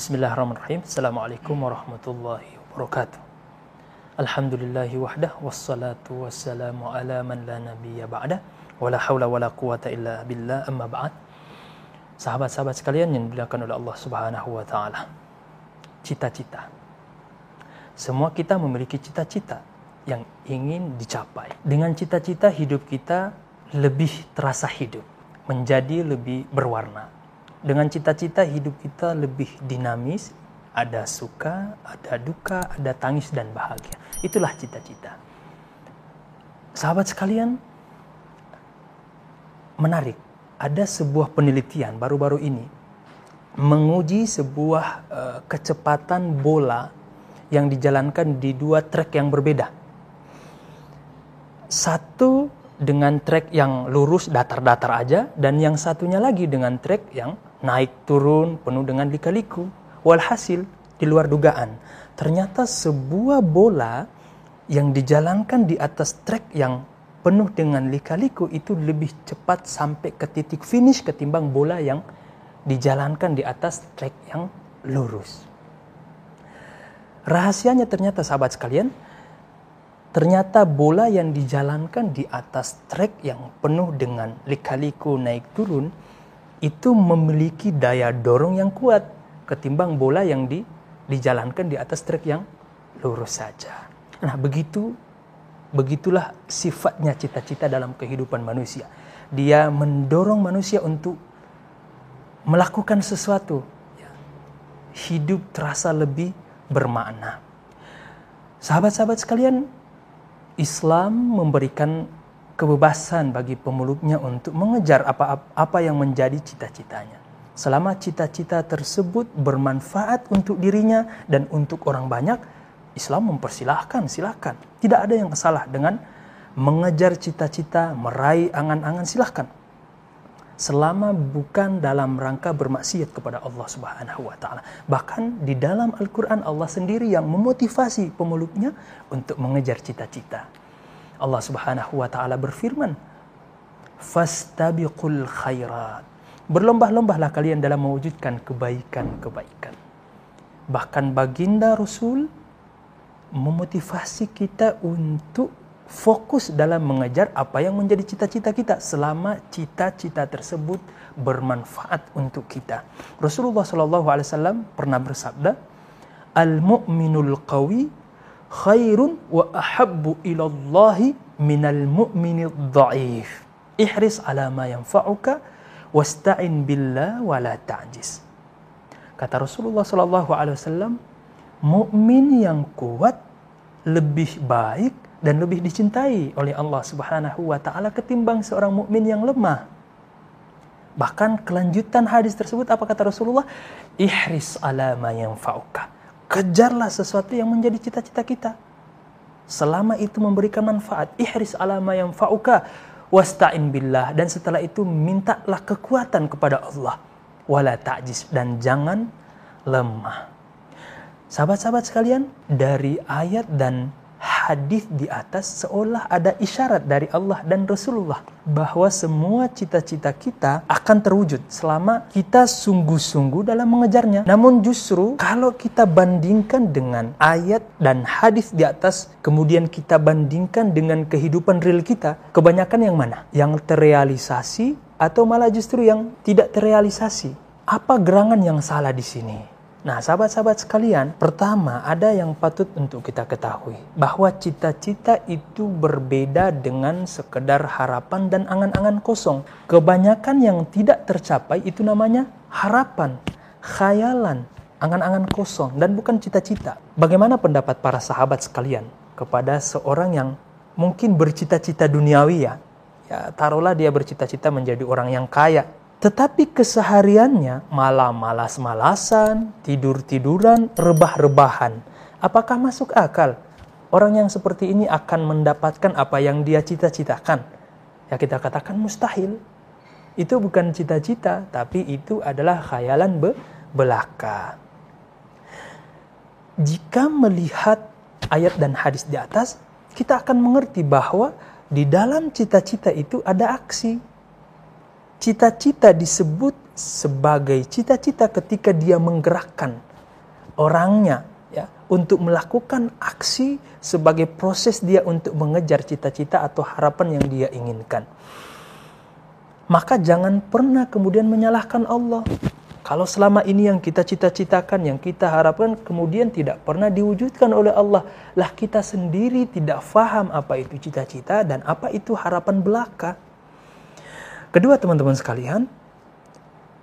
Bismillahirrahmanirrahim. Assalamualaikum warahmatullahi wabarakatuh. Alhamdulillahi wahdah wassalatu wassalamu ala man la nabiyya ba'da wala haula wala quwata illa billah amma ba'd. Sahabat-sahabat sekalian yang dimuliakan oleh Allah Subhanahu wa taala. Cita-cita. Semua kita memiliki cita-cita yang ingin dicapai. Dengan cita-cita hidup kita lebih terasa hidup, menjadi lebih berwarna dengan cita-cita hidup kita lebih dinamis, ada suka, ada duka, ada tangis dan bahagia. Itulah cita-cita. Sahabat sekalian, menarik. Ada sebuah penelitian baru-baru ini menguji sebuah uh, kecepatan bola yang dijalankan di dua trek yang berbeda. Satu dengan trek yang lurus datar-datar aja dan yang satunya lagi dengan trek yang naik turun penuh dengan lika-liku. Walhasil di luar dugaan, ternyata sebuah bola yang dijalankan di atas trek yang penuh dengan lika-liku itu lebih cepat sampai ke titik finish ketimbang bola yang dijalankan di atas trek yang lurus. Rahasianya ternyata sahabat sekalian, ternyata bola yang dijalankan di atas trek yang penuh dengan lika-liku naik turun itu memiliki daya dorong yang kuat ketimbang bola yang di, dijalankan di atas trek yang lurus saja. Nah, begitu begitulah sifatnya cita-cita dalam kehidupan manusia. Dia mendorong manusia untuk melakukan sesuatu. Ya. Hidup terasa lebih bermakna. Sahabat-sahabat sekalian, Islam memberikan kebebasan bagi pemeluknya untuk mengejar apa, apa yang menjadi cita-citanya. Selama cita-cita tersebut bermanfaat untuk dirinya dan untuk orang banyak, Islam mempersilahkan, silakan. Tidak ada yang salah dengan mengejar cita-cita, meraih angan-angan, silahkan. Selama bukan dalam rangka bermaksiat kepada Allah Subhanahu wa taala. Bahkan di dalam Al-Qur'an Allah sendiri yang memotivasi pemeluknya untuk mengejar cita-cita. Allah Subhanahu wa taala berfirman, "Fastabiqul khairat." Berlomba-lombalah kalian dalam mewujudkan kebaikan-kebaikan. Bahkan baginda Rasul memotivasi kita untuk fokus dalam mengejar apa yang menjadi cita-cita kita selama cita-cita tersebut bermanfaat untuk kita. Rasulullah SAW pernah bersabda, "Al-mu'minul qawi khairun wa ahabbu ilallahi minal mu'mini dha'if. Ihris ala ma yanfa'uka wasta'in billah wa la ta'jiz. Kata Rasulullah sallallahu alaihi wasallam, mukmin yang kuat lebih baik dan lebih dicintai oleh Allah Subhanahu wa taala ketimbang seorang mukmin yang lemah. Bahkan kelanjutan hadis tersebut apa kata Rasulullah? Ihris ala ma yanfa'uka Kejarlah sesuatu yang menjadi cita-cita kita. Selama itu memberikan manfaat. Ihris alama yang fa'uka. Wasta'in billah. Dan setelah itu mintalah kekuatan kepada Allah. Wala ta'jiz. Dan jangan lemah. Sahabat-sahabat sekalian, dari ayat dan hadis di atas seolah ada isyarat dari Allah dan Rasulullah bahwa semua cita-cita kita akan terwujud selama kita sungguh-sungguh dalam mengejarnya. Namun justru kalau kita bandingkan dengan ayat dan hadis di atas, kemudian kita bandingkan dengan kehidupan real kita, kebanyakan yang mana? Yang terrealisasi atau malah justru yang tidak terrealisasi? Apa gerangan yang salah di sini? Nah, sahabat-sahabat sekalian, pertama ada yang patut untuk kita ketahui bahwa cita-cita itu berbeda dengan sekedar harapan dan angan-angan kosong. Kebanyakan yang tidak tercapai itu namanya harapan, khayalan, angan-angan kosong dan bukan cita-cita. Bagaimana pendapat para sahabat sekalian kepada seorang yang mungkin bercita-cita duniawi ya? Ya, taruhlah dia bercita-cita menjadi orang yang kaya, tetapi kesehariannya malah malas-malasan, tidur-tiduran, rebah-rebahan. Apakah masuk akal? Orang yang seperti ini akan mendapatkan apa yang dia cita-citakan. Ya kita katakan mustahil. Itu bukan cita-cita, tapi itu adalah khayalan be belaka. Jika melihat ayat dan hadis di atas, kita akan mengerti bahwa di dalam cita-cita itu ada aksi Cita-cita disebut sebagai cita-cita ketika dia menggerakkan orangnya ya untuk melakukan aksi sebagai proses dia untuk mengejar cita-cita atau harapan yang dia inginkan. Maka jangan pernah kemudian menyalahkan Allah. Kalau selama ini yang kita cita-citakan, yang kita harapkan kemudian tidak pernah diwujudkan oleh Allah, lah kita sendiri tidak faham apa itu cita-cita dan apa itu harapan belaka. Kedua teman-teman sekalian,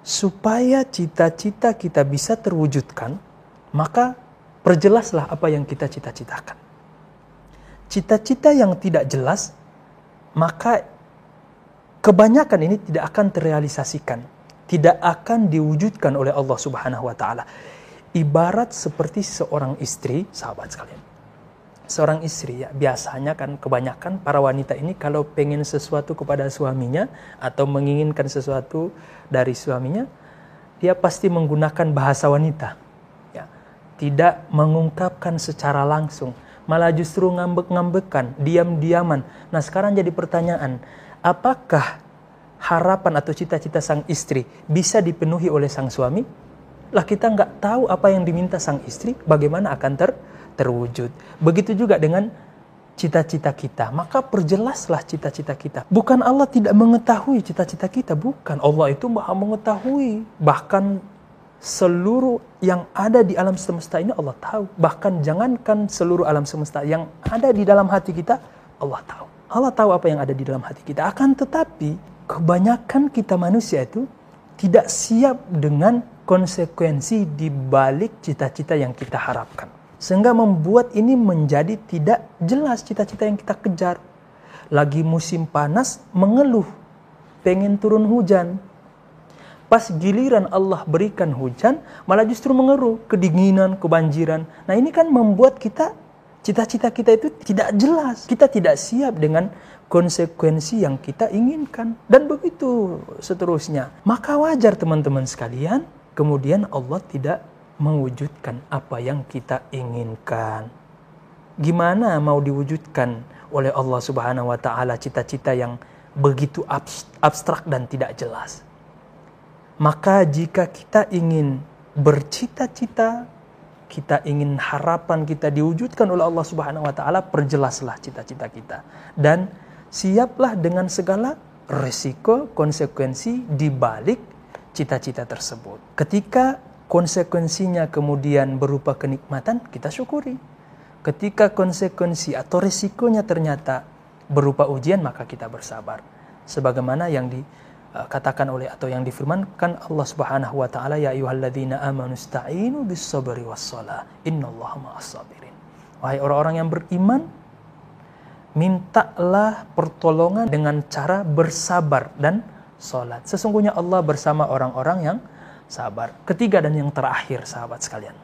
supaya cita-cita kita bisa terwujudkan, maka perjelaslah apa yang kita cita-citakan. Cita-cita yang tidak jelas, maka kebanyakan ini tidak akan terrealisasikan tidak akan diwujudkan oleh Allah Subhanahu wa taala. Ibarat seperti seorang istri, sahabat sekalian. Seorang istri ya biasanya kan kebanyakan para wanita ini kalau pengen sesuatu kepada suaminya atau menginginkan sesuatu dari suaminya, dia pasti menggunakan bahasa wanita. Ya, tidak mengungkapkan secara langsung, malah justru ngambek-ngambekan, diam-diaman. Nah, sekarang jadi pertanyaan, apakah harapan atau cita-cita sang istri bisa dipenuhi oleh sang suami, lah kita nggak tahu apa yang diminta sang istri, bagaimana akan ter terwujud. Begitu juga dengan cita-cita kita, maka perjelaslah cita-cita kita. Bukan Allah tidak mengetahui cita-cita kita, bukan. Allah itu maha mengetahui. Bahkan seluruh yang ada di alam semesta ini Allah tahu. Bahkan jangankan seluruh alam semesta yang ada di dalam hati kita, Allah tahu. Allah tahu apa yang ada di dalam hati kita. Akan tetapi kebanyakan kita manusia itu tidak siap dengan konsekuensi di balik cita-cita yang kita harapkan. Sehingga membuat ini menjadi tidak jelas cita-cita yang kita kejar. Lagi musim panas mengeluh, pengen turun hujan. Pas giliran Allah berikan hujan, malah justru mengeluh, kedinginan, kebanjiran. Nah ini kan membuat kita, cita-cita kita itu tidak jelas. Kita tidak siap dengan konsekuensi yang kita inginkan dan begitu seterusnya. Maka wajar teman-teman sekalian, kemudian Allah tidak mewujudkan apa yang kita inginkan. Gimana mau diwujudkan oleh Allah Subhanahu wa taala cita-cita yang begitu abstrak dan tidak jelas? Maka jika kita ingin bercita-cita, kita ingin harapan kita diwujudkan oleh Allah Subhanahu wa taala, perjelaslah cita-cita kita dan siaplah dengan segala resiko, konsekuensi di balik cita-cita tersebut. Ketika konsekuensinya kemudian berupa kenikmatan, kita syukuri. Ketika konsekuensi atau resikonya ternyata berupa ujian, maka kita bersabar. Sebagaimana yang dikatakan oleh atau yang difirmankan Allah Subhanahu wa taala ya ayyuhalladzina amanu sta'inu bis sabri was shalah innallaha ma'as sabirin. Wahai orang-orang yang beriman, mintalah pertolongan dengan cara bersabar dan sholat. Sesungguhnya Allah bersama orang-orang yang sabar. Ketiga dan yang terakhir sahabat sekalian.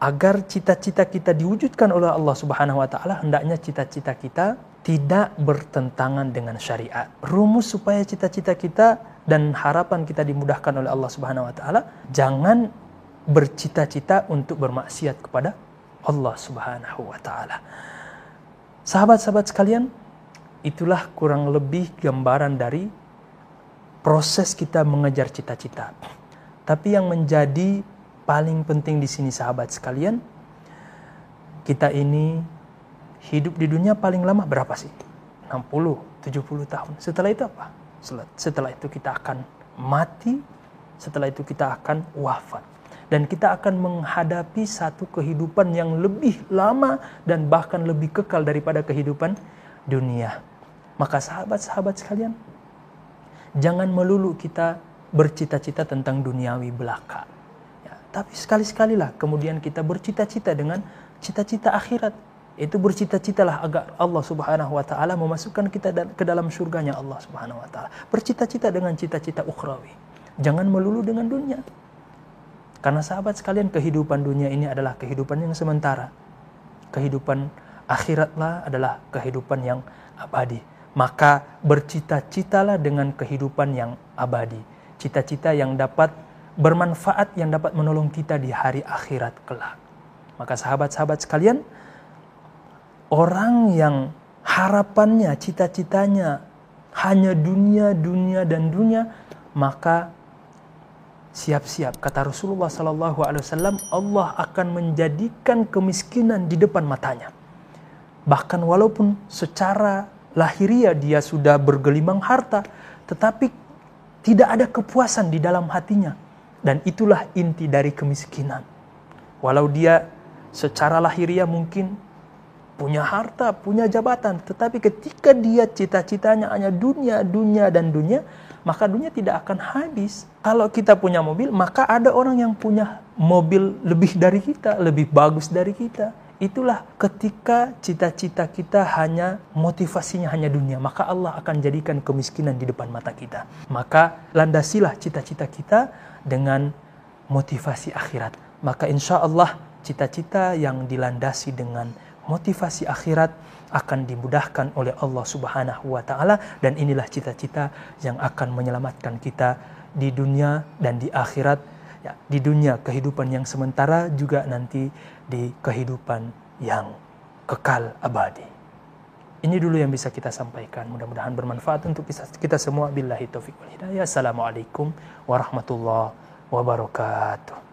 Agar cita-cita kita diwujudkan oleh Allah Subhanahu wa taala, hendaknya cita-cita kita tidak bertentangan dengan syariat. Rumus supaya cita-cita kita dan harapan kita dimudahkan oleh Allah Subhanahu wa taala, jangan bercita-cita untuk bermaksiat kepada Allah Subhanahu wa taala. Sahabat-sahabat sekalian, itulah kurang lebih gambaran dari proses kita mengejar cita-cita. Tapi yang menjadi paling penting di sini sahabat sekalian, kita ini hidup di dunia paling lama berapa sih? 60, 70 tahun. Setelah itu apa? Setelah itu kita akan mati, setelah itu kita akan wafat dan kita akan menghadapi satu kehidupan yang lebih lama dan bahkan lebih kekal daripada kehidupan dunia. Maka sahabat-sahabat sekalian, jangan melulu kita bercita-cita tentang duniawi belaka. Ya, tapi sekali-sekalilah kemudian kita bercita-cita dengan cita-cita akhirat. Itu bercita-citalah agar Allah Subhanahu wa taala memasukkan kita ke dalam surganya Allah Subhanahu wa taala. Bercita-cita dengan cita-cita ukhrawi. Jangan melulu dengan dunia. Karena sahabat sekalian kehidupan dunia ini adalah kehidupan yang sementara. Kehidupan akhiratlah adalah kehidupan yang abadi. Maka bercita-citalah dengan kehidupan yang abadi. Cita-cita yang dapat bermanfaat, yang dapat menolong kita di hari akhirat kelak. Maka sahabat-sahabat sekalian, orang yang harapannya, cita-citanya hanya dunia, dunia, dan dunia, maka siap-siap kata Rasulullah wasallam Allah akan menjadikan kemiskinan di depan matanya. Bahkan walaupun secara lahiriah dia sudah bergelimang harta, tetapi tidak ada kepuasan di dalam hatinya. Dan itulah inti dari kemiskinan. Walau dia secara lahiriah mungkin punya harta, punya jabatan, tetapi ketika dia cita-citanya hanya dunia, dunia dan dunia, maka dunia tidak akan habis. Kalau kita punya mobil, maka ada orang yang punya mobil lebih dari kita, lebih bagus dari kita. Itulah ketika cita-cita kita hanya motivasinya hanya dunia, maka Allah akan jadikan kemiskinan di depan mata kita. Maka landasilah cita-cita kita dengan motivasi akhirat. Maka insya Allah cita-cita yang dilandasi dengan motivasi akhirat akan dimudahkan oleh Allah Subhanahu wa taala dan inilah cita-cita yang akan menyelamatkan kita di dunia dan di akhirat ya di dunia kehidupan yang sementara juga nanti di kehidupan yang kekal abadi. Ini dulu yang bisa kita sampaikan. Mudah-mudahan bermanfaat untuk kita semua. Billahi taufiq wal hidayah. Assalamualaikum warahmatullahi wabarakatuh.